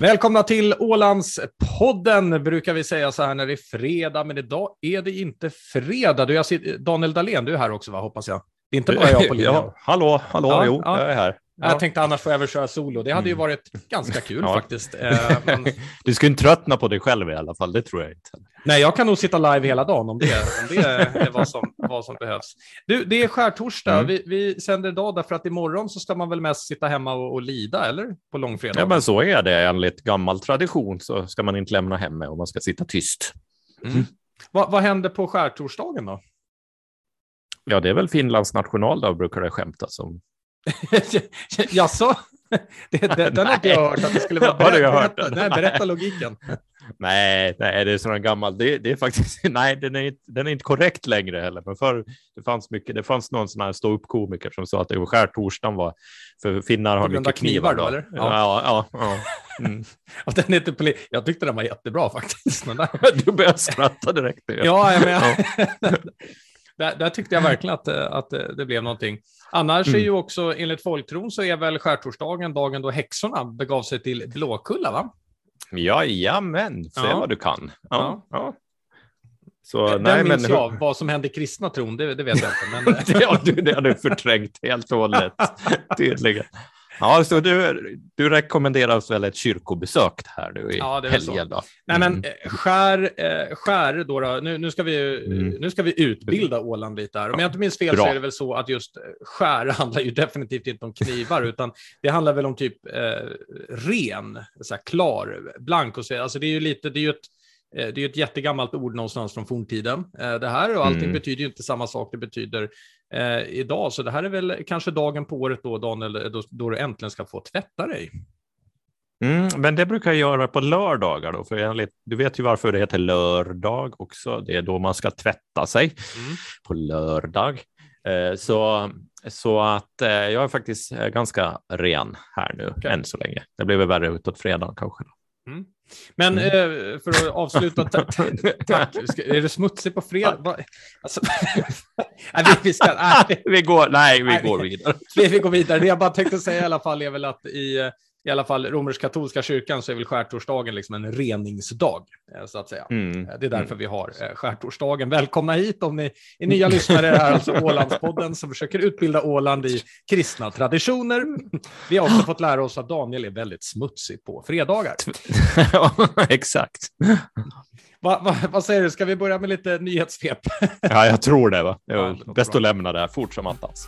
Välkomna till Ålandspodden, brukar vi säga så här när det är fredag, men idag är det inte fredag. Du, jag ser, Daniel Dahlén, du är här också, va, hoppas jag? Det är inte bara jag på linjen. Ja, hallå, hallå, Ja, jo, ja. jag är här. Ja. Jag tänkte annars får jag väl köra solo. Det hade ju varit ganska kul Ja. faktiskt. Eh, men, Du ska inte tröttna på dig själv i alla fall, det tror jag inte. nej, jag kan nog sitta live hela dagen om det, om det är vad som, vad som behövs. Du, det är skärtorsdag. Mm. Vi, vi sänder idag därför att imorgon så ska man väl mest sitta hemma och, och lida, eller? På långfredag. Ja, men så är det. Enligt gammal tradition så ska man inte lämna hemma och man ska sitta tyst. Mm. Vad, vad händer på skärtorsdagen då? Ja, det är väl Finlands nationaldag brukar det skämtas om. Jaså? Det, det, den har inte jag hört att det skulle vara. Har du hört berätta, den? nej, berätta logiken. Nej, nej, det är sån gammal. Det, det är faktiskt, nej, den är, inte- den är inte korrekt längre heller. Men förr, det fanns mycket, det fanns någon sån här ståuppkomiker som sa att det var skärtorsdagen var, för finnar har mycket knivar då, eller? Ja, ja, ja. Mm. Och den är inte poli- jag tyckte den var jättebra faktiskt. Du börjar skratta direkt. Ja, jag men, där, där tyckte jag verkligen att, eh, att eh, det blev någonting. Annars är Mm. ju också, enligt folktron, så är väl skärtorsdagen dagen då häxorna begav sig till Blåkulla, va? Jajamän, se Ja. vad du kan. Ja. Ja. Ja. Så, Den nej, minns men, jag. Vad som hände i kristna tron, det, det vet jag inte. Men, det, har du, det har du förträngt helt och hållet, tydligen. Ja, så du, du rekommenderar oss väl ett kyrkobesök här nu i Ja, det helgen? Då? Nej, men Mm. eh, skär, eh, skär då, då nu, nu, ska vi, Mm. nu ska vi utbilda Åland lite här. Om jag inte minns fel Bra. så är det väl så att just eh, skär handlar ju definitivt inte om knivar, utan det handlar väl om typ eh, ren, så här, klar, blank och så. Alltså det är ju lite, det är ju ett, det är ju ett jättegammalt ord någonstans från forntiden. Det här och allting Mm. betyder ju inte samma sak det betyder eh, idag, så det här är väl kanske dagen på året då, Daniel, då, då du äntligen ska få tvätta dig. Mm, men det brukar jag göra på lördagar då, för enligt, du vet ju varför det heter lördag också. Det är då man ska tvätta sig Mm. på lördag. Eh, så, så att eh, jag är faktiskt eh, ganska ren här nu Okej. än så länge. Det blir väl värre utåt fredag kanske. Mm. Men eh, för att avsluta, ta- ta- tack. Är det smutsigt på fredag? Alltså, nej, vi, vi, ska, nej, vi går, nej, vi Nej, går vidare. vi, vi går vidare. Det jag bara tänkte säga i alla fall är väl att i, eh, i alla fall romersk-katolska kyrkan så är väl skärtorsdagen liksom en reningsdag, eh, så att säga. Mm. Eh, Det är därför vi har eh, skärtorsdagen. Välkomna hit om ni är nya lyssnare. Det här är alltså Ålandspodden som försöker utbilda Åland i kristna traditioner. Vi har också fått lära oss att Daniel är väldigt smutsig på fredagar. Exakt. Va, va, vad säger du, ska vi börja med lite nyhetssvep? Ja, jag tror det. Va? Ja, bäst att lämna det här fort som attans.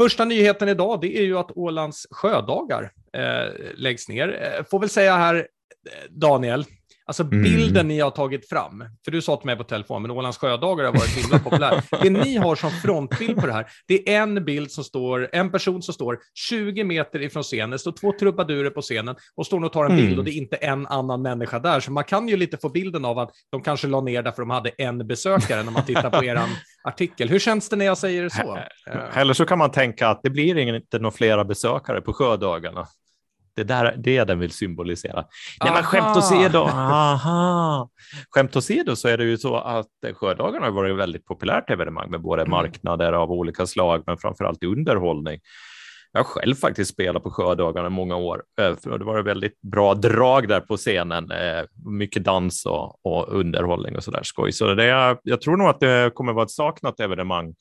Första nyheten idag, det är ju att Ålands sjödagar eh, läggs ner. Eh, får väl säga här, eh, Daniel, alltså Mm. bilden ni har tagit fram, för du sa till mig på telefon, men Ålands sjödagar har varit himla populärt. Det ni har som frontbild på det här, det är en bild som står, en person som står 20 meter ifrån scenen, det står två trubadurer på scenen och står och tar en Mm. bild och det är inte en annan människa där. Så man kan ju lite få bilden av att de kanske la ner därför de hade en besökare när man tittar på er artikel. Hur känns det när jag säger så? Eh, Eller så kan man tänka att det blir inte några flera besökare på sjödagarna. Det där det är den vill symbolisera. Nej, men skämt åsido. Aha. Skämt åsido så är det ju så att sjödagarna har varit ett väldigt populärt evenemang med både Mm. marknader av olika slag, men framför allt underhållning. Jag har själv faktiskt spelat på sjödagarna i många år. eh, för Det var väldigt bra drag där på scenen. eh, Mycket dans och, och underhållning och så där skoj. Så det är, jag tror nog att det kommer vara ett saknat evenemang.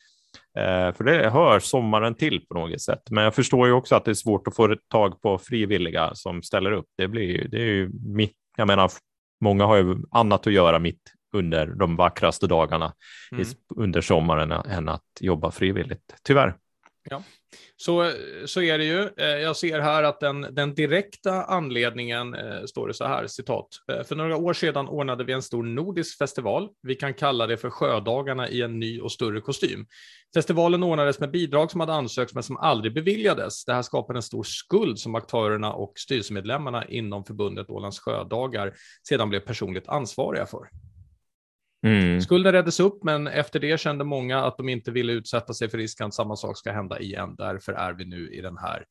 Eh, För det hör sommaren till på något sätt. Men jag förstår ju också att det är svårt att få tag på frivilliga som ställer upp. Det, blir, det är ju mitt, jag menar, många har ju annat att göra mitt under de vackraste dagarna Mm. under sommaren än att jobba frivilligt, tyvärr. Så, så är det ju. Eh, jag ser här att den, den direkta anledningen eh, står det så här, citat. Eh, för några år sedan ordnade vi en stor nordisk festival. Vi kan kalla det för Sjödagarna i en ny och större kostym. Festivalen ordnades med bidrag som hade ansökts men som aldrig beviljades. Det här skapade en stor skuld som aktörerna och styrelsemedlemmarna inom förbundet Ålands Sjödagar sedan blev personligt ansvariga för. Mm. Skulden räddades upp, men efter det kände många att de inte ville utsätta sig för risken att samma sak ska hända igen. Därför är vi nu i den här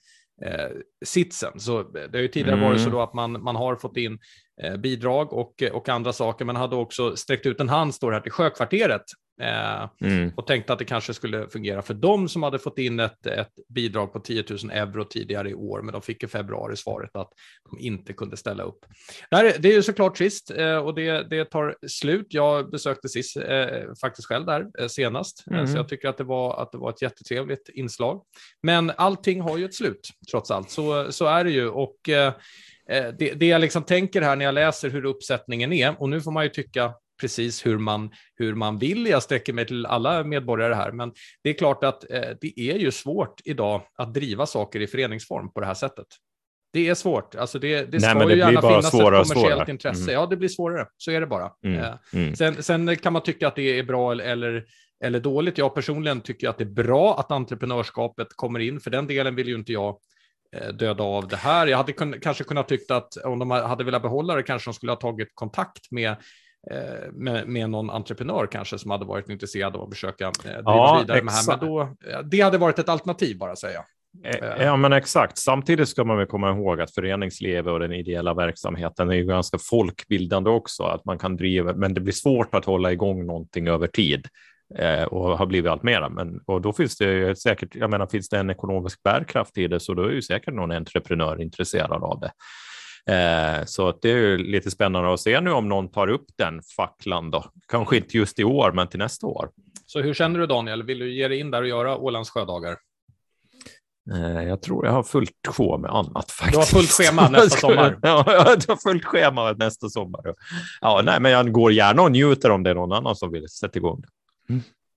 eh, sitsen. Så det har ju tidigare Mm. varit så då att man, man har fått in eh, bidrag och, och andra saker, men hade också sträckt ut en hand, står här, till Sjökvarteret. Eh, Mm. och tänkte att det kanske skulle fungera för dem som hade fått in ett, ett bidrag på 10 000 euro tidigare i år, men de fick i februari svaret att de inte kunde ställa upp. Det, här, är- det är ju såklart trist eh, och det, det tar slut. Jag besökte SIS eh, faktiskt själv där eh, senast, eh, Mm. så jag tycker att det, var, att det var ett jättetrevligt inslag. Men allting har ju ett slut, trots allt. Så, så är det ju. Och eh, det, det jag liksom tänker här när jag läser hur uppsättningen är, och nu får man ju tycka precis hur man, hur man vill. Jag sträcker mig till alla medborgare här, men det är klart att eh, det är ju svårt idag att driva saker i föreningsform på det här sättet. Det är svårt. Alltså det, det Nej, ska ju det blir gärna finnas ett kommersiellt svårare. intresse. Mm. Ja, det blir svårare. Så är det bara. Mm. Eh, Mm. Sen, sen kan man tycka att det är bra eller, eller dåligt. Jag personligen tycker att det är bra att entreprenörskapet kommer in, för den delen vill ju inte jag eh, döda av det här. Jag hade kun, kanske kunnat tycka att om de hade velat behålla det kanske de skulle ha tagit kontakt med, med, med någon entreprenör kanske som hade varit intresserad av att försöka eh, driva Ja, vidare med det här. Men då, eh, det hade varit ett alternativ bara säga. Eh, Ja, men exakt. Samtidigt ska man väl komma ihåg att föreningslivet och den ideella verksamheten är ju ganska folkbildande också, att man kan driva, men det blir svårt att hålla igång någonting över tid eh, och har blivit allt mera. Men och då finns det ju säkert, jag menar, finns det en ekonomisk bärkraft i det så då är ju säkert någon entreprenör intresserad av det. Eh, så att det är ju lite spännande att se nu om någon tar upp den facklan då. Kanske inte just i år, men till nästa år. Så hur känner du Daniel? Vill du ge dig in där och göra Ålands sjödagar? Eh, Jag tror jag har fullt sjå med annat faktiskt. Du har fullt schema nästa sommar. Ja, jag har fullt schema nästa sommar. Ja, nej, men jag går gärna och njuter om det är någon annan som vill sätta igång det.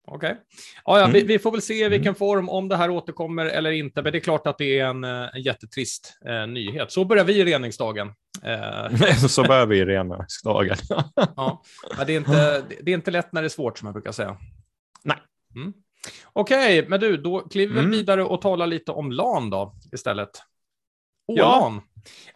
Okej. Ja, ja, Mm. vi, vi får väl se i vilken form, om det här återkommer eller inte. Men det är klart att det är en, eh, en jättetrist eh, nyhet. Så börjar vi reningsdagen. Eh, Så börjar vi rena dagen. ja. Det, är inte, det är inte lätt när det är svårt, som jag brukar säga. Nej. Mm. Okej, men du, då kliver vi Mm. vidare och talar lite om LAN då, istället. Ålan. Ja,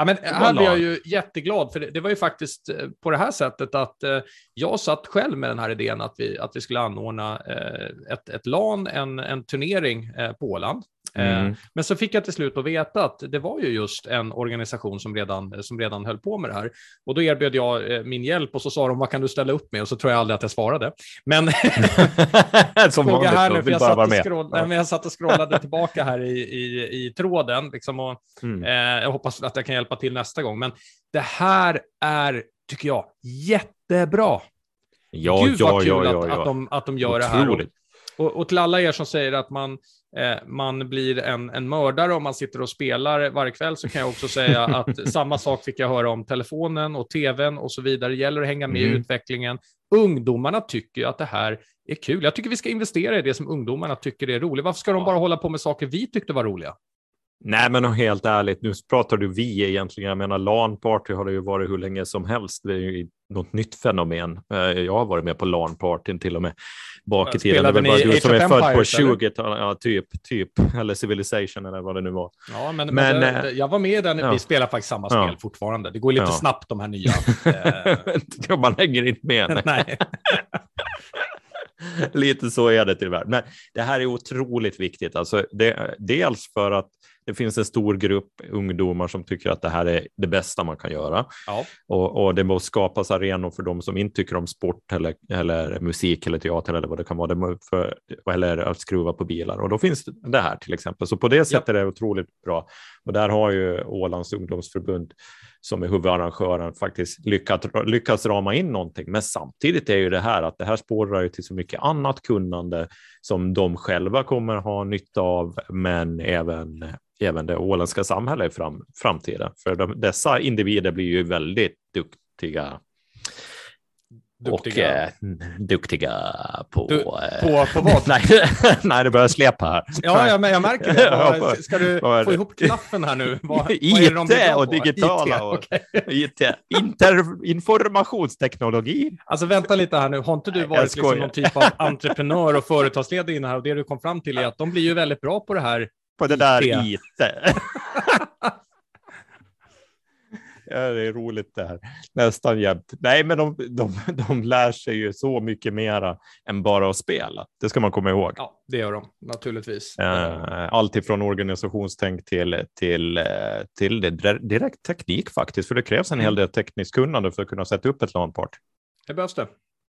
men här Ålan. blir jag ju jätteglad, för det, det var ju faktiskt eh, på det här sättet att eh, jag satt själv med den här idén att vi, att vi skulle anordna eh, ett, ett LAN, en, en turnering eh, på Åland. Eh, Mm. Men så fick jag till slut att veta att det var ju just en organisation som redan, som redan höll på med det här. Och då erbjöd jag eh, min hjälp och så sa de, vad kan du ställa upp med? Och så tror jag aldrig att jag svarade. Men Som fråga här nu, vanligt, för jag satt, och scroll, nej, men jag satt och scrollade tillbaka här i, i, i tråden. Liksom och, Mm. eh, jag hoppas att jag kan hjälpa till nästa gång. Men det här är, tycker jag, jättebra. Ja, Gud ja, vad kul ja, ja, att, ja. att, de, att de gör det här. Och, Otroligt. och, till alla er som säger att man, eh, man blir en, en mördare om man sitter och spelar varje kväll så kan jag också säga att samma sak fick jag höra om telefonen och tvn och så vidare. Det gäller att hänga med i Mm. utvecklingen. Ungdomarna tycker ju att det här är kul. Jag tycker vi ska investera i det som ungdomarna tycker är roligt. Varför ska de bara hålla på med saker vi tyckte var roliga? Nej, men helt ärligt, nu pratar du vi egentligen. Jag menar, LAN-party har det ju varit hur länge som helst. Det är ju något nytt fenomen. Eh, Jag har varit med på LAN-partyn till och med bak i tiden. Det du som är född på Empires, eller? 20-talet, ja, typ, typ, eller Civilization eller vad det nu var. Ja, men, men, Men, det, eh, jag var med den. ja. Vi spelar faktiskt samma Ja. spel fortfarande. Det går lite Ja. snabbt de här nya. Eh, Man hänger inte med. nej. nej. Lite så är det tyvärr. Men det här är otroligt viktigt. Alltså det, dels för att det finns en stor grupp ungdomar som tycker att det här är det bästa man kan göra. Ja. Och, och det måste skapas arenor för de som inte tycker om sport eller, eller musik eller teater eller vad det kan vara. Det för, eller att skruva på bilar. Och då finns det här till exempel. Så på det sättet är det otroligt bra. Och där har ju Ålands ungdomsförbund som är huvudarrangören faktiskt lyckats, lyckats rama in någonting. Men samtidigt är ju det här att det här spårar ju till så mycket annat kunnande som de själva kommer ha nytta av, men även, även det åländska samhället i fram, framtiden. För de, dessa individer blir ju väldigt duktiga Duktiga. och eh, duktiga på... Du- eh, På, på vad? nej, nej, det börjar släpa här. Ja, ja, men jag märker det. Vad- Ska du vad få ihop klaffen här nu? Vad, vad IT det de och digitala IT, och- okej. IT, inter, informationsteknologi. Alltså vänta lite här nu, har inte du Nej, varit liksom någon typ av entreprenör och företagsledare innan här och det du kom fram till är att de blir ju väldigt bra på det här. På det där IT. Ja, det är roligt det här. Nästan jämt. Nej, men de, de, de lär sig ju så mycket mera än bara att spela. Det ska man komma ihåg. Ja, det gör de naturligtvis. Uh, allt ifrån organisationstänk till, till, till det direkt teknik faktiskt, för det krävs en hel mm. del tekniskt kunnande för att kunna sätta upp ett LAN-part. Det behövs det.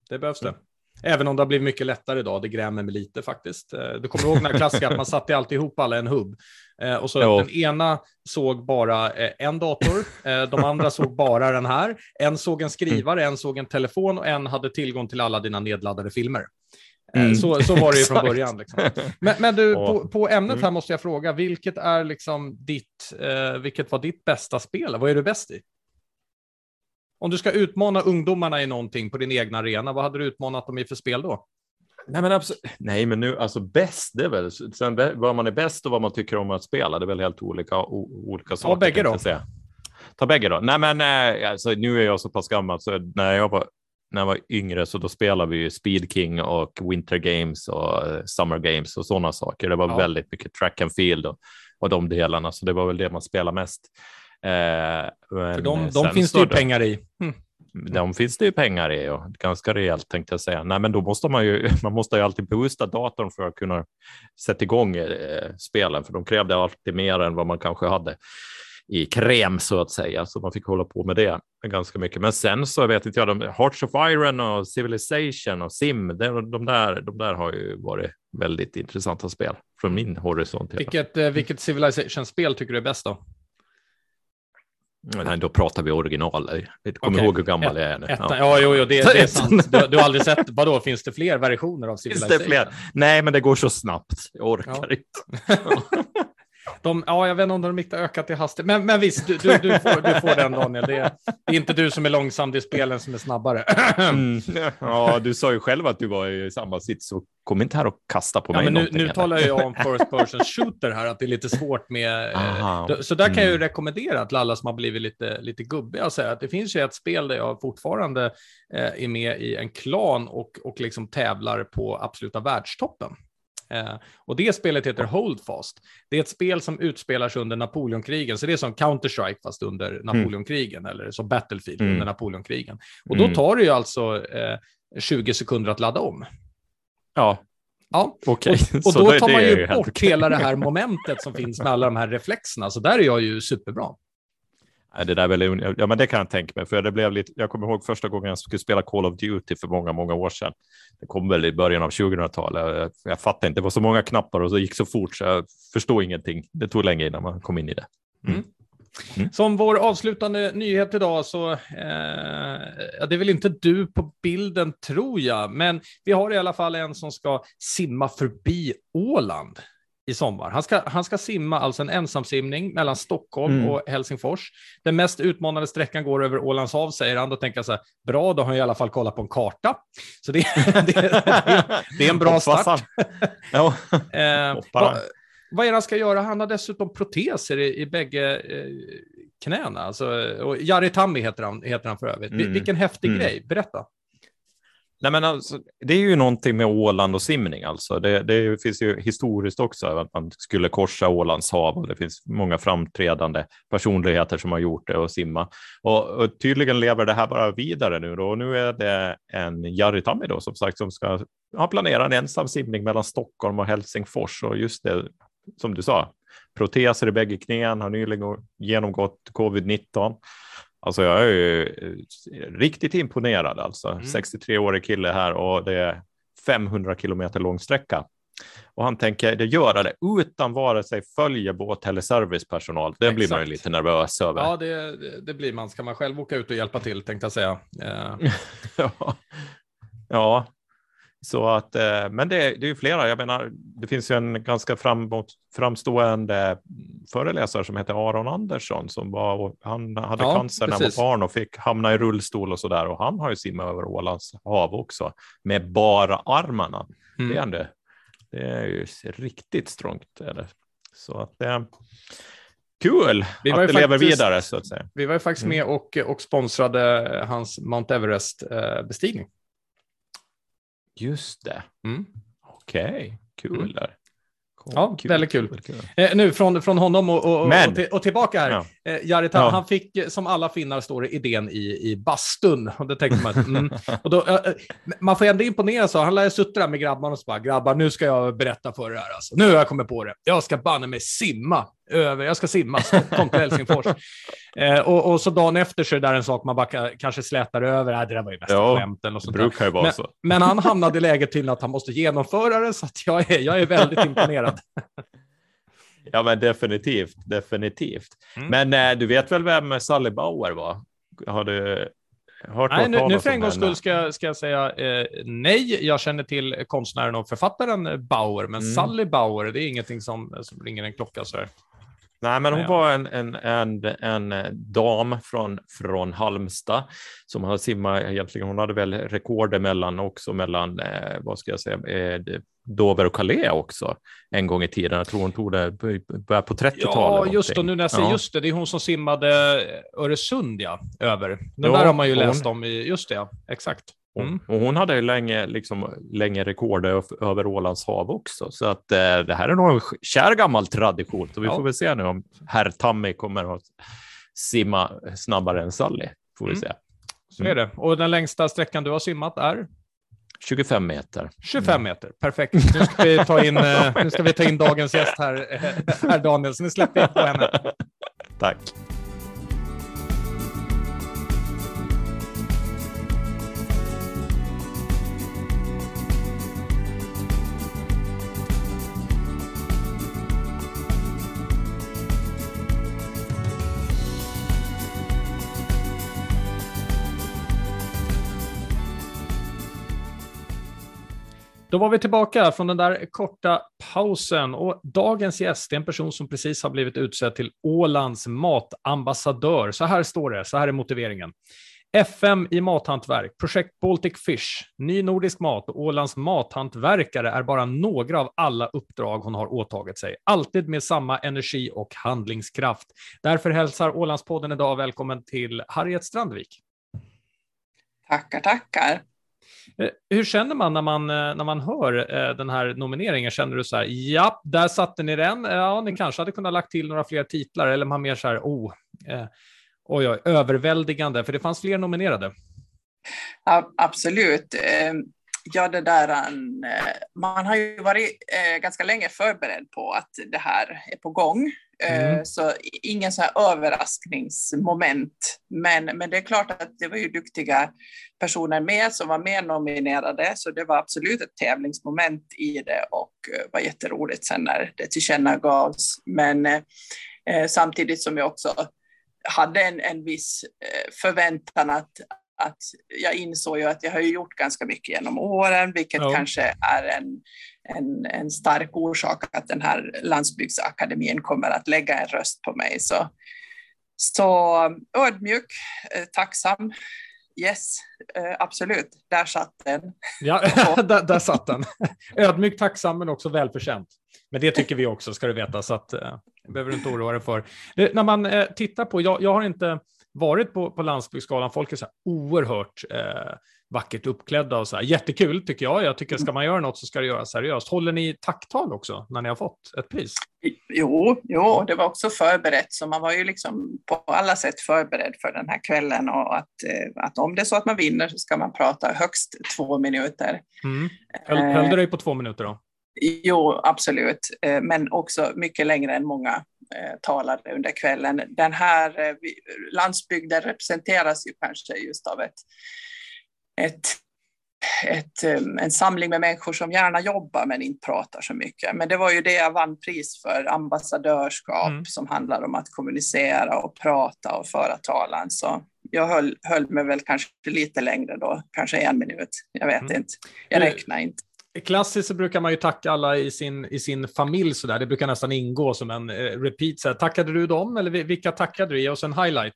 Det behövs det. Mm. Även om det har blivit mycket lättare idag, det grämer mig lite faktiskt. Eh, du kommer ihåg den här klassiska att man satte alltid ihop alla en hubb. Eh, och så jo. den ena såg bara eh, en dator, de andra såg bara den här. En såg en skrivare, en såg en telefon och en hade tillgång till alla dina nedladdade filmer. Mm. Så, så var det ju från början. Liksom. Men, men, du, på, på, ämnet här mm. måste jag fråga, vilket, är liksom ditt, eh, vilket var ditt bästa spel? Vad är du bäst i? Om du ska utmana ungdomarna i någonting på din egna arena, vad hade du utmanat dem i för spel då? Nej, men absolut. Nej, men nu alltså bäst, det är väl sen vad man är bäst och vad man tycker om att spela. Det är väl helt olika, olika saker. Ta bägge då. Ta bägge då. Nej, men eh, alltså, nu är jag så pass gammal så när jag var när jag var yngre så då spelade vi Speed King och Winter Games och eh, Summer Games och sådana saker. Det var ja. väldigt mycket track and field och, och de delarna, så det var väl det man spelade mest. Eh, För de, de finns det ju pengar i. Mm. De finns det ju pengar i och ganska rejält tänkte jag säga. Nej, men då måste man ju, man måste ju alltid boosta datorn för att kunna sätta igång eh, spelen, för de krävde alltid mer än vad man kanske hade i kräm så att säga, så man fick hålla på med det ganska mycket. Men sen så vet inte jag, de, Hearts of Iron och Civilization och Sim, de, de, där, de där har ju varit väldigt intressanta spel från min horisont. Vilket, eh, vilket Civilization-spel tycker du är bäst då? Nej, då pratar vi original. Jag kommer okay. ihåg hur gammal jag är nu. ja, ja jo, jo det, det, är sant. Du, du, har aldrig sett, vadå, finns det fler versioner av Civilization? Finns det fler? Nej, men det går så snabbt. Jag orkar ja. inte. De, ja, jag vet inte om de riktigt ökat i hastighet, men, men visst, du, du, du, får, du får den Daniel. Det är, det är inte du som är långsam, det är spelen som är snabbare. Mm. Ja, du sa ju själv att du var i samma sits, så kom inte här och kasta på ja, mig. Men nu, nu talar jag om first person shooter här, att det är lite svårt med... Aha. Så där kan jag ju mm. rekommendera till alla som har blivit lite, lite gubbiga och säga att det finns ju ett spel där jag fortfarande eh, är med i en klan och, och liksom tävlar på absoluta världstoppen. Eh, och det spelet heter Holdfast. Det är ett spel som utspelar sig under Napoleonkrigen, så det är som Counter-Strike fast under mm. Napoleonkrigen, mm. eller som Battlefield mm. under Napoleonkrigen. Och då mm. tar det ju alltså eh, 20 sekunder att ladda om. Ja, Ja, okay. och, och då tar man ju bort hela det här momentet som finns med alla de här reflexerna, så där är jag ju superbra. Det där väl, ja, men det kan jag tänka mig, för det blev lite, jag kommer ihåg första gången jag skulle spela Call of Duty för många, många år sedan. Det kom väl i början av 2000-talet. Jag, jag fattade inte, det var så många knappar och så gick så fort så jag förstod ingenting. Det tog länge innan man kom in i det. Mm. Mm. Som vår avslutande nyhet idag så, eh, det är väl inte du på bilden tror jag, men vi har i alla fall en som ska simma förbi Åland i sommar. Han ska, han ska simma alltså en ensamsimning mellan Stockholm mm. och Helsingfors. Den mest utmanande sträckan går över Ålands hav, säger han. Då tänker jag så här, bra, då har han i alla fall kollat på en karta. Så det, det, det, det är en bra start. ja. eh, vad, vad är det han ska göra? Han har dessutom proteser i, i bägge eh, knäna. Alltså, och Jari Tammi heter han, heter han för övrigt. Mm. Vilken häftig mm. grej, berätta. Nej, men alltså, det är ju någonting med Åland och simning. Alltså. Det, det finns ju historiskt också att man skulle korsa Ålands hav och det finns många framträdande personligheter som har gjort det och simma. Och, och tydligen lever det här bara vidare nu då. Och nu är det en Jari Tammi då som sagt som ska ha planerat en ensam simning mellan Stockholm och Helsingfors och just det som du sa, proteser i bägge knän, har nyligen genomgått covid-19 Alltså jag är ju eh, riktigt imponerad alltså. Mm. 63-årig kille här och det är 500 kilometer lång sträcka. Och han tänker det göra det utan vare sig följebåt eller servicepersonal. Det Exakt. blir man ju lite nervös över. Ja, det, det, blir man. Ska man själv åka ut och hjälpa till tänkte jag säga. Eh. ja. ja, så att, eh, men det, det är ju flera. Jag menar, det finns ju en ganska framåt, framstående föreläsare som heter Aron Andersson som var, han hade ja, cancer när han var barn och fick hamna i rullstol och så där. Och han har ju simmat över Ålands hav också med bara armarna. Mm. Det, är det, det är ju riktigt strångt. Eller? Så att det är kul att det faktiskt, lever vidare så att säga. Vi var ju faktiskt mm. med och, och sponsrade hans Mount Everest-bestigning. Eh, Just det. Mm. Okej, okay. kul mm. där. Ja, kul. väldigt kul. kul. Eh, nu från, från honom och, och, Men, och, till, och tillbaka här. Ja. Eh, Jarit, ja. han fick, eh, som alla finnar står det, idén i, i bastun. Och det tänkte man, mm. och då, eh, man får ändå imponera så. Han lär där med grabbarna och så bara, grabbar, nu ska jag berätta för er här. Alltså. Nu har jag kommit på det. Jag ska banne mig simma över, jag ska simma Stockholm till Helsingfors. Eh, och, och, så dagen efter så är det där en sak man bara kanske slätar över. Äh, det där var ju mest ja, skämt eller sånt brukar men, så. Men han hamnade i läget till att han måste genomföra det, så jag, är, jag är väldigt imponerad. Ja, men definitivt, definitivt. Mm. Men eh, du vet väl vem Sally Bauer var? Har du hört Nej, nu, nu för en gångs skull ska, ska jag säga eh, nej. Jag känner till konstnären och författaren Bauer, men mm. Sally Bauer, det är ingenting som, som ringer en klocka så här. Nej, men hon var en, en, en, en dam från, från Halmstad som har simmat egentligen. Hon hade väl rekord mellan också mellan, eh, vad ska jag säga, eh, Dover och Calais också en gång i tiden. Jag tror hon tog det början på 30-talet. Ja, just det. Nu när jag säger ja. just det, det är hon som simmade Öresund, ja, över. Den jo, där har man ju läst om i, just det, ja, exakt. Mm. Och hon hade länge, liksom, länge rekord över Ålands hav också, så att eh, det här är nog en kär gammal tradition. Så vi ja. får väl se nu om herr Tammy kommer att simma snabbare än Sally. Får vi mm. se. Så är det. Och den längsta sträckan du har simmat är? 25 meter. 25 meter, perfekt. Nu ska vi ta in, eh, nu ska vi ta in dagens gäst här, eh, herr Daniel, så nu släpper jag på henne. Tack. Då var vi tillbaka från den där korta pausen och dagens gäst är en person som precis har blivit utsedd till Ålands matambassadör. Så här står det, så här är motiveringen. FM i mathantverk, projekt Baltic Fish, ny nordisk mat och Ålands mathantverkare är bara några av alla uppdrag hon har åtagit sig. Alltid med samma energi och handlingskraft. Därför hälsar Ålandspodden idag välkommen till Harriet Strandvik. Tackar, tackar. Eh, hur känner man när man, eh, när man hör eh, den här nomineringen? Känner du så här, ja, där satte ni den. Ja, ni kanske hade kunnat lagt till några fler titlar eller man mer så här, oh, eh, oj, oj, överväldigande, för det fanns fler nominerade. Ja, absolut. Ehm, ja, det där, man har ju varit ganska länge förberedd på att det här är på gång. Mm. Eh, så ingen så här överraskningsmoment. Men, men det är klart att det var ju duktiga personer med som var med nominerade, så det var absolut ett tävlingsmoment i det och eh, var jätteroligt sen när det tillkännagavs. Men eh, eh, samtidigt som jag också hade en, en viss förväntan att, att jag insåg ju att jag har gjort ganska mycket genom åren, vilket ja. kanske är en, en, en stark orsak att den här landsbygdsakademin kommer att lägga en röst på mig. Så, så ödmjuk, tacksam Yes, eh, absolut. Där satt den. Ja, där, där satt den. Ödmjukt tacksam men också välförtjänt. Men det tycker vi också, ska du veta, så att eh, det behöver du inte oroa dig för. Det, när man eh, tittar på, jag, jag har inte varit på, på landsbygdsgalan, folk är så här oerhört eh, vackert uppklädda och så här. Jättekul tycker jag. Jag tycker ska man göra något så ska det göras seriöst. Håller ni tacktal också när ni har fått ett pris? Jo, jo, det var också förberett, så man var ju liksom på alla sätt förberedd för den här kvällen och att, eh, att om det är så att man vinner så ska man prata högst två minuter. Mm. Höll, höll du dig på två minuter då? Jo, absolut, eh, men också mycket längre än många eh, talade under kvällen. Den här landsbygden representeras ju kanske just av ett ett, ett, um, en samling med människor som gärna jobbar men inte pratar så mycket. Men det var ju det jag vann pris för, ambassadörskap mm. som handlar om att kommunicera och prata och föra talan. Så jag höll, höll mig väl kanske lite längre då, kanske en minut. Jag vet mm. inte, jag räknar inte. Klassiskt så brukar man ju tacka alla i sin, i sin familj så där. Det brukar nästan ingå som en eh, repeat. Så här, tackade du dem eller vilka tackade du? Ge oss en highlight.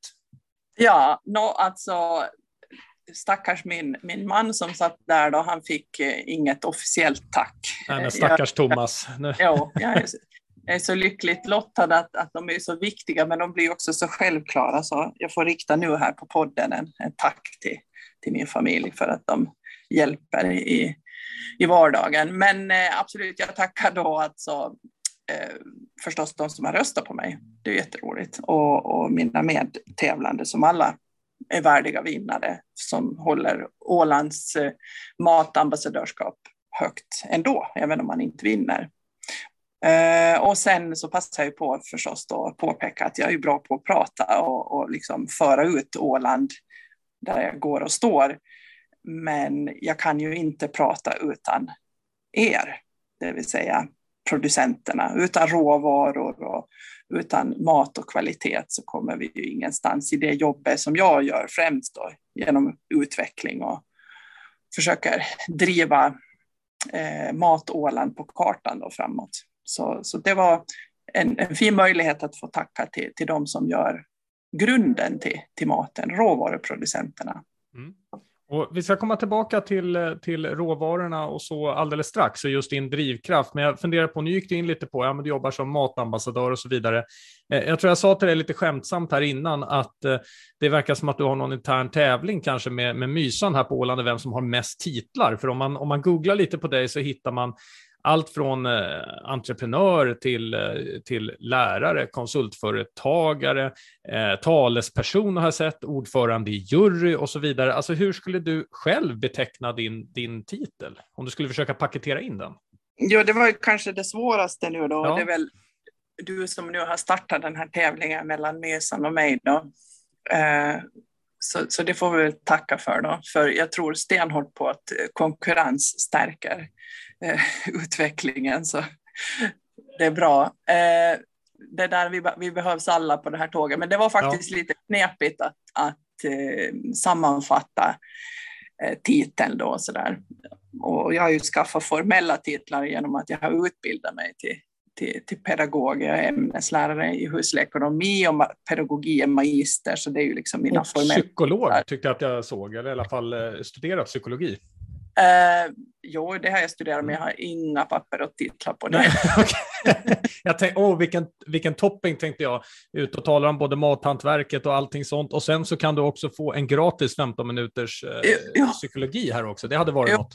Ja, no, alltså stackars min, min man som satt där då, han fick eh, inget officiellt tack. Nej, men stackars jag, Thomas. Ja, jag är, jag är så lyckligt lottad att, att de är så viktiga, men de blir också så självklara. Så jag får rikta nu här på podden en, en tack till, till min familj för att de hjälper i, i vardagen. Men eh, absolut, jag tackar då alltså eh, förstås de som har röstat på mig. Det är jätteroligt. Och, och mina medtävlande som alla är värdiga vinnare som håller Ålands eh, matambassadörskap högt ändå, även om man inte vinner. Eh, och sen så passar jag på förstås då att påpeka att jag är bra på att prata och, och liksom föra ut Åland där jag går och står. Men jag kan ju inte prata utan er, det vill säga producenterna. Utan råvaror och utan mat och kvalitet så kommer vi ju ingenstans i det jobbet som jag gör främst då, genom utveckling och försöker driva eh, Mat-Åland på kartan då framåt. Så, så det var en, en fin möjlighet att få tacka till, till de som gör grunden till, till maten, råvaruproducenterna. Mm. Och vi ska komma tillbaka till, till råvarorna och så alldeles strax, och just din drivkraft. Men jag funderar på, nu gick du in lite på, ja men du jobbar som matambassadör och så vidare. Eh, jag tror jag sa till dig lite skämtsamt här innan att eh, det verkar som att du har någon intern tävling kanske med, med Mysan här på Åland, vem som har mest titlar. För om man, om man googlar lite på dig så hittar man allt från eh, entreprenör till, eh, till lärare, konsultföretagare, eh, talesperson har jag sett, ordförande i jury och så vidare. Alltså hur skulle du själv beteckna din, din titel? Om du skulle försöka paketera in den? Ja, det var kanske det svåraste nu då. Ja. Det är väl du som nu har startat den här tävlingen mellan Mysan och mig då. Eh, så, så det får vi väl tacka för då, för jag tror stenhårt på att konkurrens stärker eh, utvecklingen. Så det är bra. Eh, det där vi, vi behövs alla på det här tåget, men det var faktiskt ja. lite knepigt att, att eh, sammanfatta eh, titeln då så där. Och jag har ju skaffat formella titlar genom att jag har utbildat mig till, till, till pedagog. Jag är ämneslärare i husekonomi och pedagogik är magister, så det är ju liksom mina formella... Psykolog tyckte jag att jag såg, eller i alla fall eh, studerat psykologi. Uh, jo, det har jag studerat, men jag har inga papper och titlar på det. Jag tänkte, oh, vilken, vilken topping tänkte jag. Ut och talar om både mathantverket och allting sånt. Och sen så kan du också få en gratis 15 minuters uh, ja. psykologi här också. Det hade varit ja. något.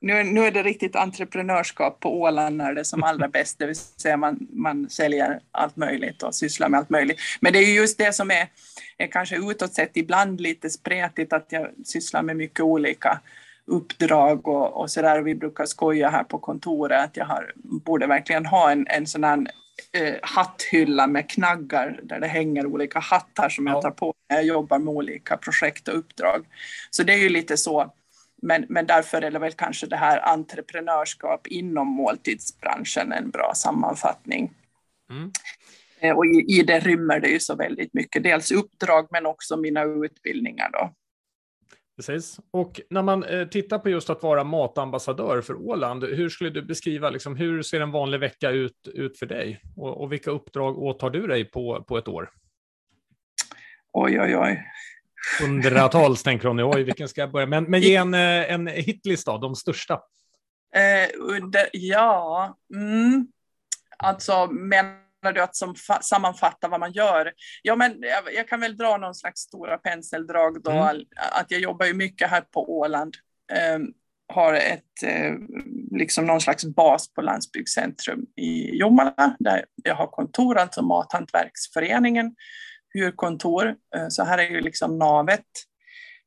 Nu, nu är det riktigt entreprenörskap på Åland när det är som allra bäst, det vill säga man, man säljer allt möjligt och sysslar med allt möjligt. Men det är just det som är, är kanske utåt sett ibland lite spretigt, att jag sysslar med mycket olika uppdrag och, och så där. Vi brukar skoja här på kontoret att jag har, borde verkligen ha en, en sån här eh, hatthylla med knaggar där det hänger olika hattar som ja. jag tar på när jag jobbar med olika projekt och uppdrag. Så det är ju lite så. Men, men därför är det väl kanske det här entreprenörskap inom måltidsbranschen en bra sammanfattning. Mm. Eh, och i, i det rymmer det ju så väldigt mycket, dels uppdrag men också mina utbildningar då. Precis. Och när man eh, tittar på just att vara matambassadör för Åland, hur skulle du beskriva, liksom, hur ser en vanlig vecka ut, ut för dig? Och, och vilka uppdrag åtar du dig på, på ett år? Oj, oj, oj. Hundratals tänker hon, oj, vilken ska jag börja? Men, men ge en, eh, en hitlista, de största. Eh, under, ja, mm. alltså, men du att som sammanfatta vad man gör? Ja, men jag, jag, kan väl dra någon slags stora penseldrag då, mm. att jag jobbar ju mycket här på Åland. Eh, har ett, eh, liksom någon slags bas på Landsbygdscentrum i Jomala, där jag har kontor, alltså Mathantverksföreningen, hyrkontor. Eh, så här är ju liksom navet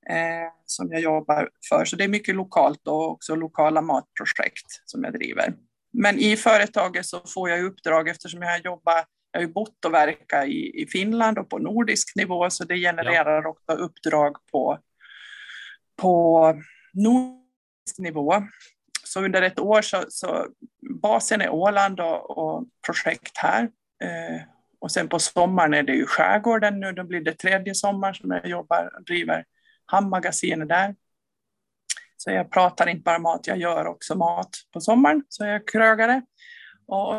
eh, som jag jobbar för. Så det är mycket lokalt och också lokala matprojekt som jag driver. Men i företaget så får jag uppdrag eftersom jag jobbar, jag har ju bott och verkat i, i Finland och på nordisk nivå, så det genererar ja. också uppdrag på, på nordisk nivå. Så under ett år så, så basen är Åland och, och projekt här. Eh, och sen på sommaren är det ju skärgården nu, då blir det tredje sommar som jag jobbar och driver hamnmagasinet där. Så jag pratar inte bara mat, jag gör också mat på sommaren, så jag är krögare. Och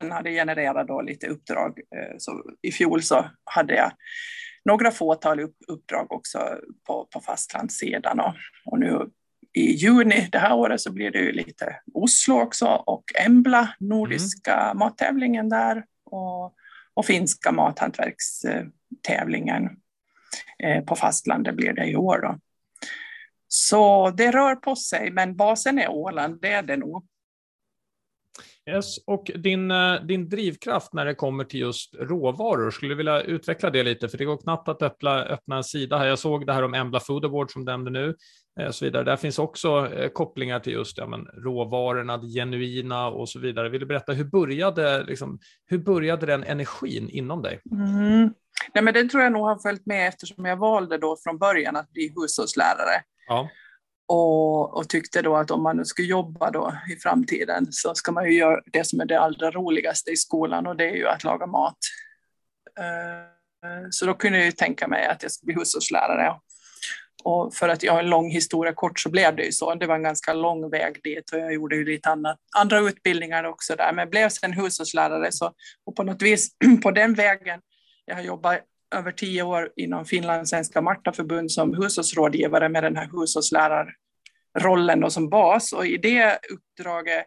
den hade genererat då lite uppdrag. Eh, så I fjol så hade jag några fåtal uppdrag också på, på fastlandssidan. Och, och nu i juni det här året så blir det ju lite Oslo också och Embla, nordiska mm. mattävlingen där och, och finska mathantverkstävlingen eh, på fastlandet blir det i år. Då. Så det rör på sig, men basen är Åland, det är det nog. Yes, och din, eh, din drivkraft när det kommer till just råvaror, skulle du vilja utveckla det lite? För det går knappt att öppna, öppna en sida här. Jag såg det här om Embla Food Award som nämnde nu. Eh, så vidare. Där finns också eh, kopplingar till just ja, men, råvarorna, det genuina och så vidare. Vill du berätta, hur började, liksom, hur började den energin inom dig? Mm. Nej, men det tror jag nog har följt med eftersom jag valde då från början att bli hushållslärare. Ja. Och, och, tyckte då att om man nu ska jobba då i framtiden så ska man ju göra det som är det allra roligaste i skolan och det är ju att laga mat. Eh, så då kunde jag ju tänka mig att jag skulle bli hushållslärare. Och för att jag har en lång historia kort så blev det ju så. Det var en ganska lång väg dit och jag gjorde ju lite annat, andra utbildningar också där. Men blev sen hushållslärare så, och på något vis på den vägen, jag har jobbat över tio år inom Finlandssvenska Martaförbund som hushållsrådgivare med den här hushållslärarrollen då som bas. Och i det uppdraget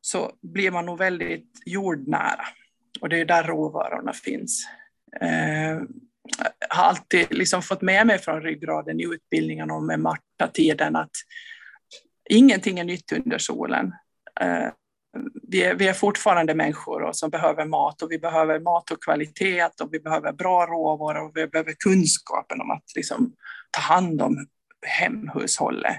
så blir man nog väldigt jordnära. Och det är där råvarorna finns. Eh, har alltid liksom fått med mig från ryggraden i utbildningen och med Marta-tiden att ingenting är nytt under solen. Eh, vi är, vi är fortfarande människor och som behöver mat och vi behöver mat och kvalitet och vi behöver bra råvaror och vi behöver kunskapen om att liksom ta hand om hemhushållet.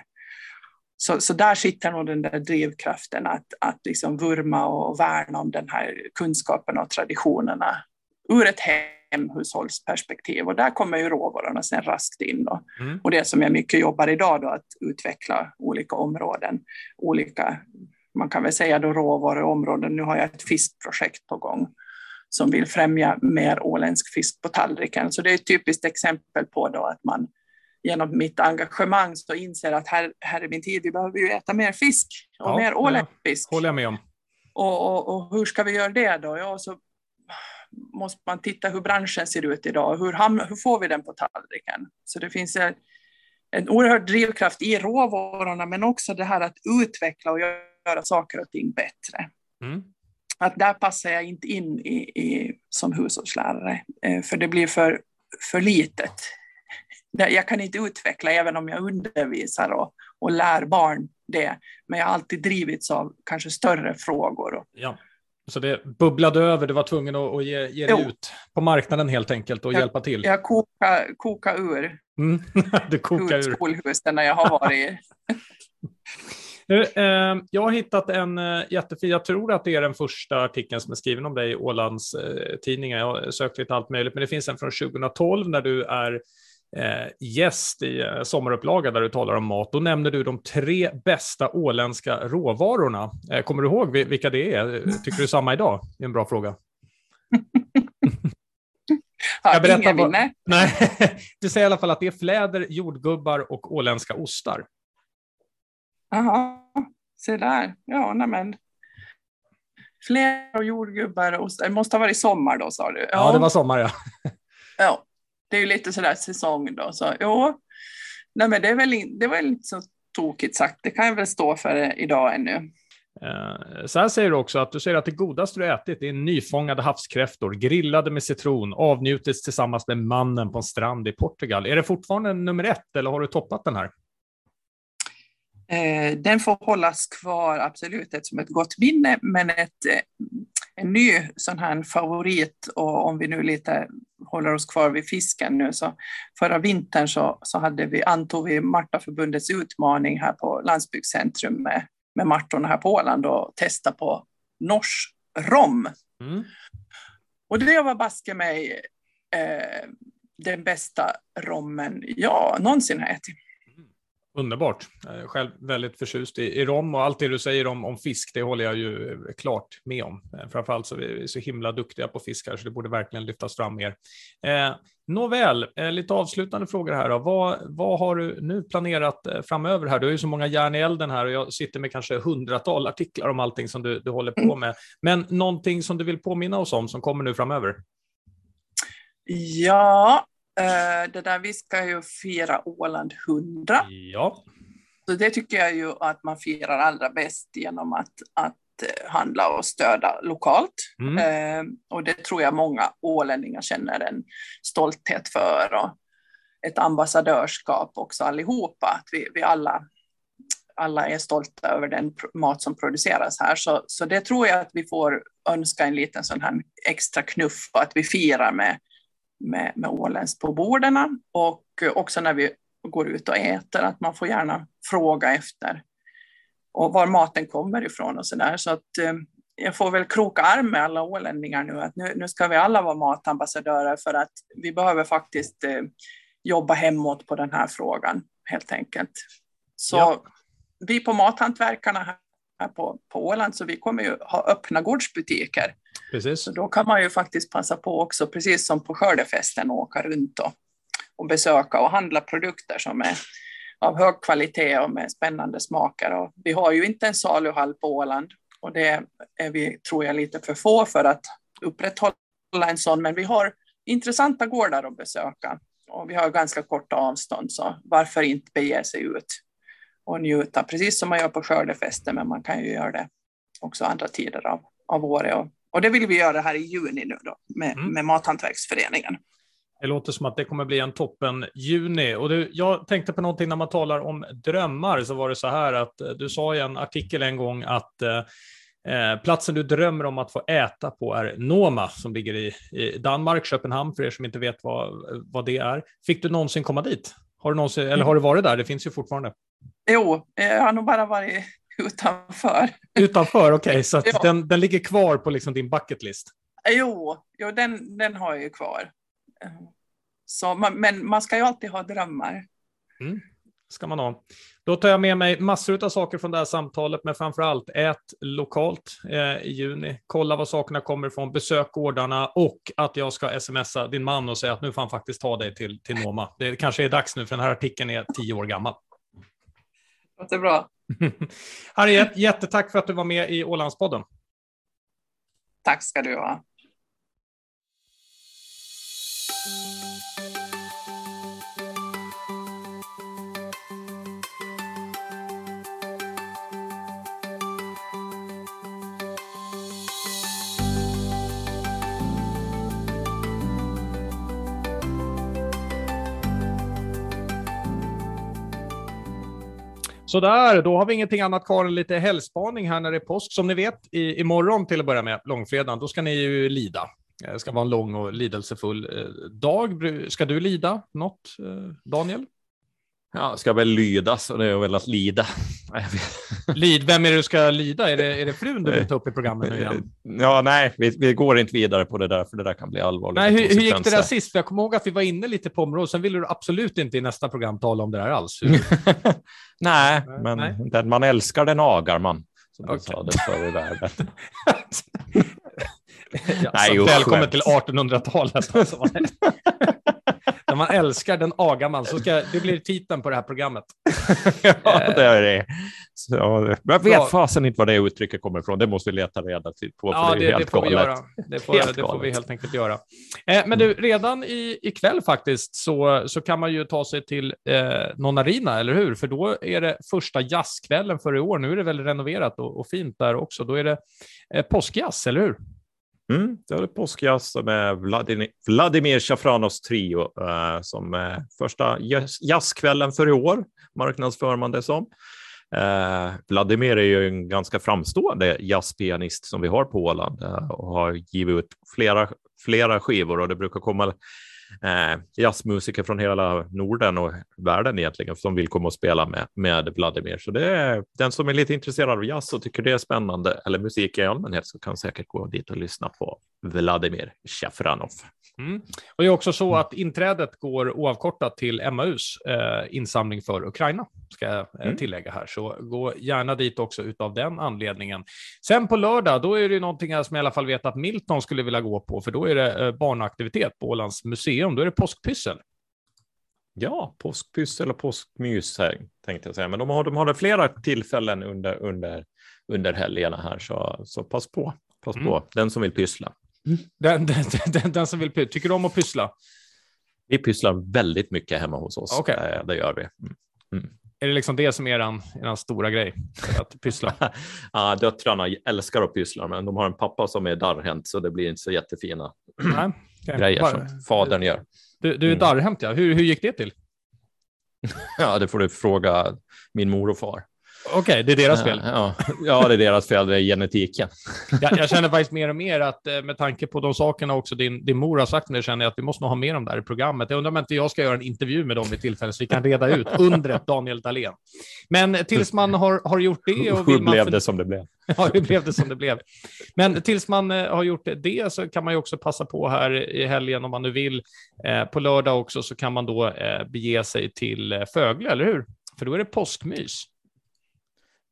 Så, så där sitter nog den där drivkraften att, att liksom vurma och värna om den här kunskapen och traditionerna ur ett hemhushållsperspektiv. Och där kommer ju råvarorna sen raskt in. Då. Mm. Och det som jag mycket jobbar idag då, att utveckla olika områden, olika man kan väl säga då råvaruområden. Nu har jag ett fiskprojekt på gång som vill främja mer åländsk fisk på tallriken. Så det är ett typiskt exempel på då att man genom mitt engagemang så inser att här, här är min tid, vi behöver ju äta mer fisk och ja, mer åländsk fisk. håller jag med om. Och, och, och, hur ska vi göra det då? Ja, så måste man titta hur branschen ser ut idag. Hur, hur får vi den på tallriken? Så det finns en, en oerhörd drivkraft i råvarorna, men också det här att utveckla och göra göra saker och ting bättre. Mm. Att där passar jag inte in i, i, som hushållslärare, eh, för det blir för, för litet. Jag kan inte utveckla även om jag undervisar och, och lär barn det, men jag har alltid drivits av kanske större frågor. Ja. Så det bubblade över, du var tvungen att, att ge, ge det ut på marknaden helt enkelt och jag, hjälpa till? Jag kokade koka ur. Mm. du kokar ur. skolhusen när jag har varit Nu, eh, jag har hittat en eh, jättefin, jag tror att det är den första artikeln som är skriven om dig i Ålands eh, tidningar. Jag har sökt lite allt möjligt, men det finns en från 2012 när du är eh, gäst i eh, sommarupplaga där du talar om mat. Då nämner du de tre bästa åländska råvarorna. Eh, kommer du ihåg vilka det är? Tycker du samma idag? Det är en bra fråga. jag berätta ingen vad... Nej, du säger i alla fall att det är fläder, jordgubbar och åländska ostar. Jaha, se där. Ja, nämen. Fler och jordgubbar och Det måste ha varit sommar då, sa du? Ja, ja det var sommar, ja. ja, det är ju lite sådär säsong då. Så, jo, nej, men det, är väl in, det var inte så tokigt sagt. Det kan jag väl stå för idag ännu. Eh, så här säger du också att du säger att det godaste du ätit är nyfångade havskräftor, grillade med citron, avnjutits tillsammans med mannen på en strand i Portugal. Är det fortfarande nummer ett eller har du toppat den här? Eh, den får hållas kvar absolut som ett gott minne, men ett, eh, en ny sån här favorit, och om vi nu lite håller oss kvar vid fisken nu, så förra vintern så, så hade vi, antog vi Martaförbundets utmaning här på Landsbygdscentrum med, med Martorna här på Åland och testa på norsk rom. Mm. Och det var baske mig eh, den bästa rommen jag någonsin har ätit. Underbart. Själv väldigt förtjust i, i rom och allt det du säger om, om fisk, det håller jag ju eh, klart med om. Eh, framförallt så är vi så himla duktiga på fiskar så det borde verkligen lyftas fram mer. Eh, nåväl, eh, lite avslutande frågor här då. Vad, vad har du nu planerat eh, framöver här? Du har ju så många järn i elden här och jag sitter med kanske hundratal artiklar om allting som du, du håller på med. Men någonting som du vill påminna oss om som kommer nu framöver? Ja, det där, vi ska ju fira Åland 100. Ja. Så det tycker jag ju att man firar allra bäst genom att, att uh, handla och stödja lokalt. Mm. Uh, och det tror jag många ålänningar känner en stolthet för och ett ambassadörskap också allihopa, att vi, vi alla alla är stolta över den mat som produceras här. Så, så det tror jag att vi får önska en liten sån här extra knuff att vi firar med, med, med åländskt på borden och också när vi går ut och äter, att man får gärna fråga efter och var maten kommer ifrån och så där. Så att eh, jag får väl kroka arm med alla ålänningar nu, att nu, nu ska vi alla vara matambassadörer för att vi behöver faktiskt eh, jobba hemåt på den här frågan helt enkelt. Så ja. vi på Mathantverkarna här på, på Åland, så vi kommer ju ha öppna gårdsbutiker. Precis. Så då kan man ju faktiskt passa på också, precis som på skördefesten, åka runt och, och besöka och handla produkter som är av hög kvalitet och med spännande smaker. Och vi har ju inte en saluhall på Åland och det är vi, tror jag, lite för få för att upprätthålla en sån, men vi har intressanta gårdar att besöka och vi har ganska korta avstånd, så varför inte bege sig ut och njuta, precis som man gör på skördefesten, men man kan ju göra det också andra tider av, av året. Och, och det vill vi göra här i juni nu då, med, mm. med Mathantverksföreningen. Det låter som att det kommer bli en toppen juni. Och du, jag tänkte på någonting när man talar om drömmar, så var det så här att eh, du sa i en artikel en gång att eh, eh, platsen du drömmer om att få äta på är Noma som ligger i, i Danmark, Köpenhamn, för er som inte vet vad, vad det är. Fick du någonsin komma dit? Har du, någonsin, eller har du varit där? Det finns ju fortfarande. Jo, jag har nog bara varit utanför. Utanför, okej, okay, så ja. den, den ligger kvar på liksom din bucketlist? Jo, jo den, den har jag ju kvar. Så, men man ska ju alltid ha drömmar. Mm, ska man ha. Då tar jag med mig massor av saker från det här samtalet, men framför allt ät lokalt eh, i juni. Kolla var sakerna kommer ifrån, besök gårdarna och att jag ska smsa din man och säga att nu får han faktiskt ta dig till, till Noma. Det kanske är dags nu, för den här artikeln är tio år gammal. Det är bra. Harriet, jättetack för att du var med i Ålandspodden. Tack ska du ha. Sådär, då har vi ingenting annat kvar än lite helgspaning här när det är påsk. Som ni vet, i, imorgon till att börja med, långfredagen, då ska ni ju lida. Det ska vara en lång och lidelsefull eh, dag. Ska du lida något, eh, Daniel? Ja, ska väl lydas och det är väl att lida. Lid, vem är det du ska lida? Är det, är det frun du vill ta upp i programmet nu igen? Ja, nej, vi, vi går inte vidare på det där, för det där kan bli allvarligt. Nej, hur, hur gick det där sist? För jag kommer ihåg att vi var inne lite på området, sen ville du absolut inte i nästa program tala om det där alls. nej, men nej. den man älskar den agar man, som okay. du sa det förr i världen. ja, nej, välkommen till 1800-talet. Alltså när man älskar den agar man, så ska, det blir titeln på det här programmet. ja, det är det. Så, jag vet fasen inte var det uttrycket kommer ifrån. Det måste vi leta reda på. Ja, det, det, det får galet. vi göra. Det får, det får vi helt enkelt göra. Eh, men du, redan i, ikväll faktiskt så, så kan man ju ta sig till eh, någon arena, eller hur? För då är det första jazzkvällen för i år. Nu är det väl renoverat och, och fint där också. Då är det eh, påskjazz, eller hur? Mm, det var påskjazz med Vladimir, Vladimir Shafranovs trio eh, som eh, första jazzkvällen för i år, marknadsför man det som. Eh, Vladimir är ju en ganska framstående jazzpianist som vi har på Åland eh, och har givit ut flera, flera skivor och det brukar komma eh, jazzmusiker från hela Norden och världen egentligen som vill komma och spela med, med Vladimir. Så det är den som är lite intresserad av jazz och tycker det är spännande eller musik i allmänhet så kan säkert gå dit och lyssna på Vladimir Shafranov. Mm. Och det är också så att inträdet går oavkortat till MAUs eh, insamling för Ukraina, ska jag eh, mm. tillägga här. Så gå gärna dit också utav den anledningen. Sen på lördag, då är det någonting som jag i alla fall vet att Milton skulle vilja gå på, för då är det eh, barnaktivitet på Ålands museum. Då är det påskpyssel. Ja, påskpyssel och påskmys här, tänkte jag säga. Men de har, de har flera tillfällen under, under, under helgerna här, så, så pass på. Pass mm. på, den som vill pyssla. Den, den, den, den, som vill pyssla. Tycker du om att pyssla? Vi pysslar väldigt mycket hemma hos oss. Okay. Det, det gör vi. Mm. Mm. Är det liksom det som är eran, eran stora grej? Att pyssla? ja, döttrarna älskar att pyssla, men de har en pappa som är darrhänt, så det blir inte så jättefina Nej, okay. grejer Var, som fadern gör. Du, du är mm. darrhänt, ja. Hur, hur gick det till? ja, det får du fråga min mor och far. Okej, okay, det är deras fel. Ja, ja, det är deras fel, det är genetiken. Jag, jag, känner faktiskt mer och mer att eh, med tanke på de sakerna också din, din mor har sagt, nu känner jag att vi måste nog ha med dem där i programmet. Jag undrar om inte jag ska göra en intervju med dem vid tillfälle så vi kan reda ut undret Daniel Dahlén. Men tills man har, har gjort det och Hur blev det som det blev? Ja, hur blev det som det blev? Men tills man eh, har gjort det så kan man ju också passa på här i helgen om man nu vill. Eh, på lördag också så kan man då bege sig till Fögle, eller hur? För då är det påskmys.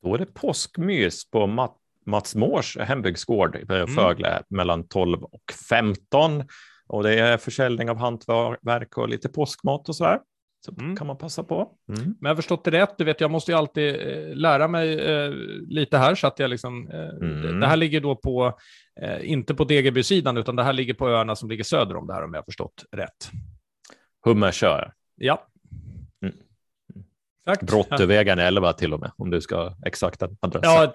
Då är det påskmys på Mat Mats Mårs hembygdsgård i mm. Fögle mm. mellan 12 och 15. Och det är försäljning av hantverk och lite påskmat och så där. Så mm. kan man passa på. Mm. Men jag har förstått det rätt, du vet, jag måste ju alltid eh, lära mig eh, lite här så att jag liksom, eh, mm. det här ligger då på, eh, inte på Degerby-sidan, utan det här ligger på öarna som ligger söder om det här om jag har förstått rätt. Hummersö. Ja, Tack. Brottevägen 11 till och med, om du ska exakta adressen. Ja,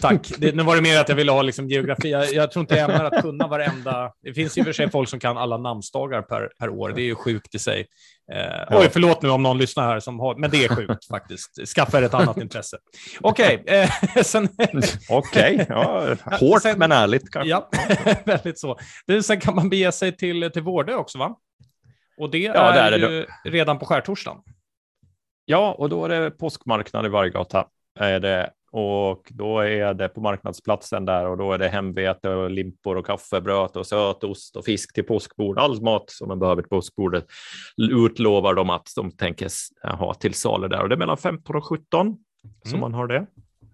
tack. Det, nu var det mer att jag ville ha liksom geografi. Jag, jag tror inte jag ämnar att kunna varenda... Det finns och för sig folk som kan alla namnsdagar per, per år. Det är ju sjukt i sig. Eh, oj, förlåt nu om någon lyssnar här som har... Men det är sjukt faktiskt. Skaffa er ett annat intresse. Okej. Okay, eh, sen... Okej, okay, ja, hårt sen, men ärligt kanske. Ja, väldigt så. Det, sen kan man bege sig till, till Vårdö också, va? Och det ja, är, är det ju redan på skärtorsdagen. Ja, och då är det påskmarknad i Varggata. Är det, och då är det på marknadsplatsen där och då är det hemvete och limpor och kaffebröd och sötost och fisk till påskbord. All mat som man behöver till påskbordet utlovar de att de tänker ha till salu där och det är mellan 15 och 17 mm. som man har det.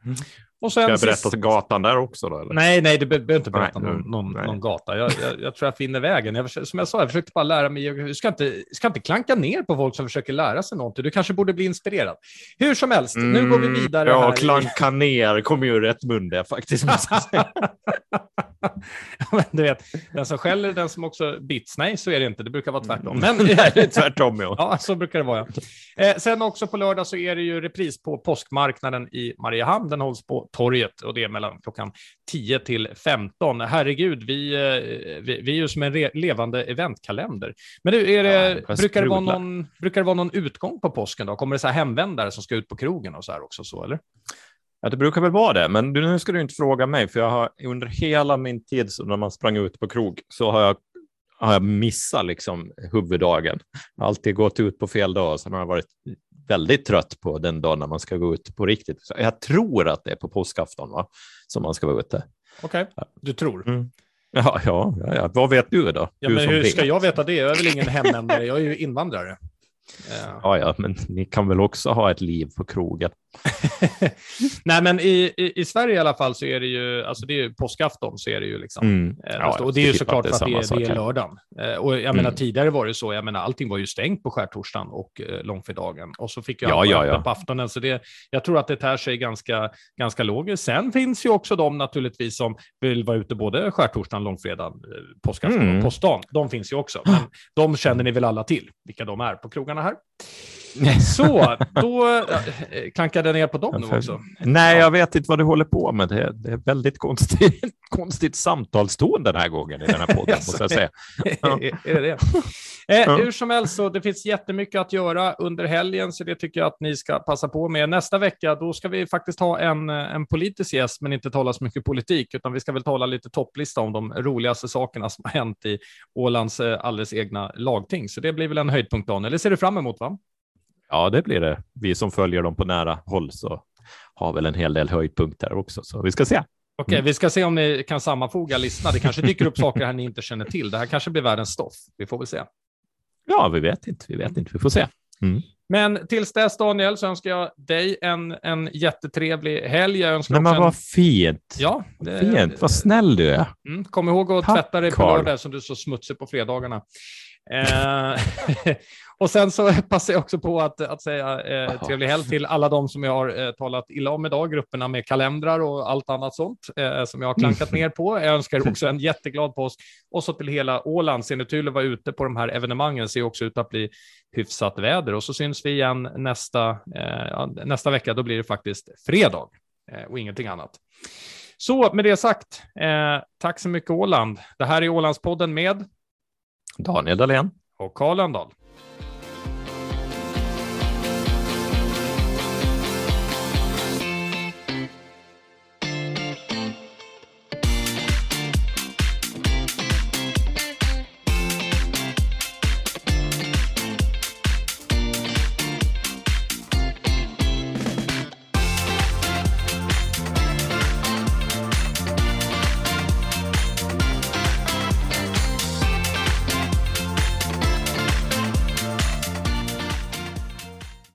Mm. Och sen Ska jag berätta sist... gatan där också? Då, eller? Nej, nej, du behöver inte berätta nej, någon, någon, nej. någon, gata. Jag, jag, jag, tror jag finner vägen. Jag, som jag sa, jag försökte bara lära mig. Du ska inte, ska inte klanka ner på folk som försöker lära sig någonting. Du kanske borde bli inspirerad. Hur som helst, mm, nu går vi mm, vidare. Ja, klanka ner kommer ju rätt mun det faktiskt. men du vet, den som skäller den som också bits. Nej, så är det inte. Det brukar vara tvärtom. Men, tvärtom, ja. ja. Så brukar det vara. Ja. Eh, sen också på lördag så är det ju repris på påskmarknaden i Mariehamn. Den hålls på torget och det är mellan klockan 10 till 15. Herregud, vi, eh, vi, vi är ju som en re, levande eventkalender. Men du, är det, ja, brukar, det vara någon, brukar det vara någon utgång på påsken då? Kommer det så här hemvändare som ska ut på krogen och så här också så, eller? Ja, det brukar väl vara det, men nu ska du inte fråga mig, för jag har under hela min tid när man sprang ut på krog så har jag, har jag missat liksom huvuddagen. Alltid gått ut på fel dag, sen har jag varit väldigt trött på den dagen när man ska gå ut på riktigt. Så jag tror att det är på påskafton va? som man ska vara ute. Okej, okay. du tror? Mm. Ja, ja, ja, vad vet du då? Ja, men hur ska jag veta det? Jag är väl ingen hemvändare, jag är ju invandrare. Ja, ja, men ni kan väl också ha ett liv på krogen? Nej, men i, i, i, Sverige i alla fall så är det ju, alltså det är ju påskafton så är det ju liksom. Mm. Eh, ja, och det är ju såklart för att det är, det är lördagen. Eh, och jag mm. menar tidigare var det så, jag menar allting var ju stängt på skärtorsdagen och eh, långfredagen och så fick jag ja, ja, ja. på aftonen. Så det, jag tror att det tär sig ganska, ganska logiskt. Sen finns ju också de naturligtvis som vill vara ute både skärtorsdagen, långfredagen, påskafton mm. och påskdagen. De finns ju också, men de känner ni väl alla till, vilka de är på krogarna här. Så, då klankade jag ner på dem nu också. Nej, jag vet inte vad du håller på med. Det är, det är väldigt konstigt, konstigt samtalston den här gången i den här podden, måste jag säga. Ja. är det det? Eh, hur som helst, så det finns jättemycket att göra under helgen, så det tycker jag att ni ska passa på med. Nästa vecka, då ska vi faktiskt ha en, en politisk gäst, men inte tala så mycket politik, utan vi ska väl tala lite topplista om de roligaste sakerna som har hänt i Ålands eh, alldeles egna lagting. Så det blir väl en höjdpunkt, Daniel. Det ser du fram emot, va? Ja, det blir det. Vi som följer dem på nära håll så har väl en hel del höjdpunkter också, så vi ska se. Okej, okay, vi ska se om ni kan sammanfoga listorna. Det kanske dyker upp saker här ni inte känner till. Det här kanske blir världens stoff. Vi får väl se. Ja, vi vet inte. Vi vet inte. Vi får se. Mm. Men tills dess, Daniel, så önskar jag dig en, en jättetrevlig helg. Jag önskar Nej, men en... vad fint. Ja, det... fint. Vad snäll du är. Mm, kom ihåg att Tack, tvätta dig på lördag som du är så smutsig på fredagarna. Eh, och sen så passar jag också på att, att säga eh, trevlig helg till alla de som jag har eh, talat illa om idag, grupperna med kalendrar och allt annat sånt eh, som jag har klankat ner på. Jag önskar också en jätteglad påsk och så till hela Åland. Ser ni till att vara ute på de här evenemangen ser också ut att bli hyfsat väder och så syns vi igen nästa, eh, nästa vecka. Då blir det faktiskt fredag och ingenting annat. Så med det sagt, tack så mycket Åland. Det här är Ålandspodden med Daniel Dahlén och Karl Lönndahl.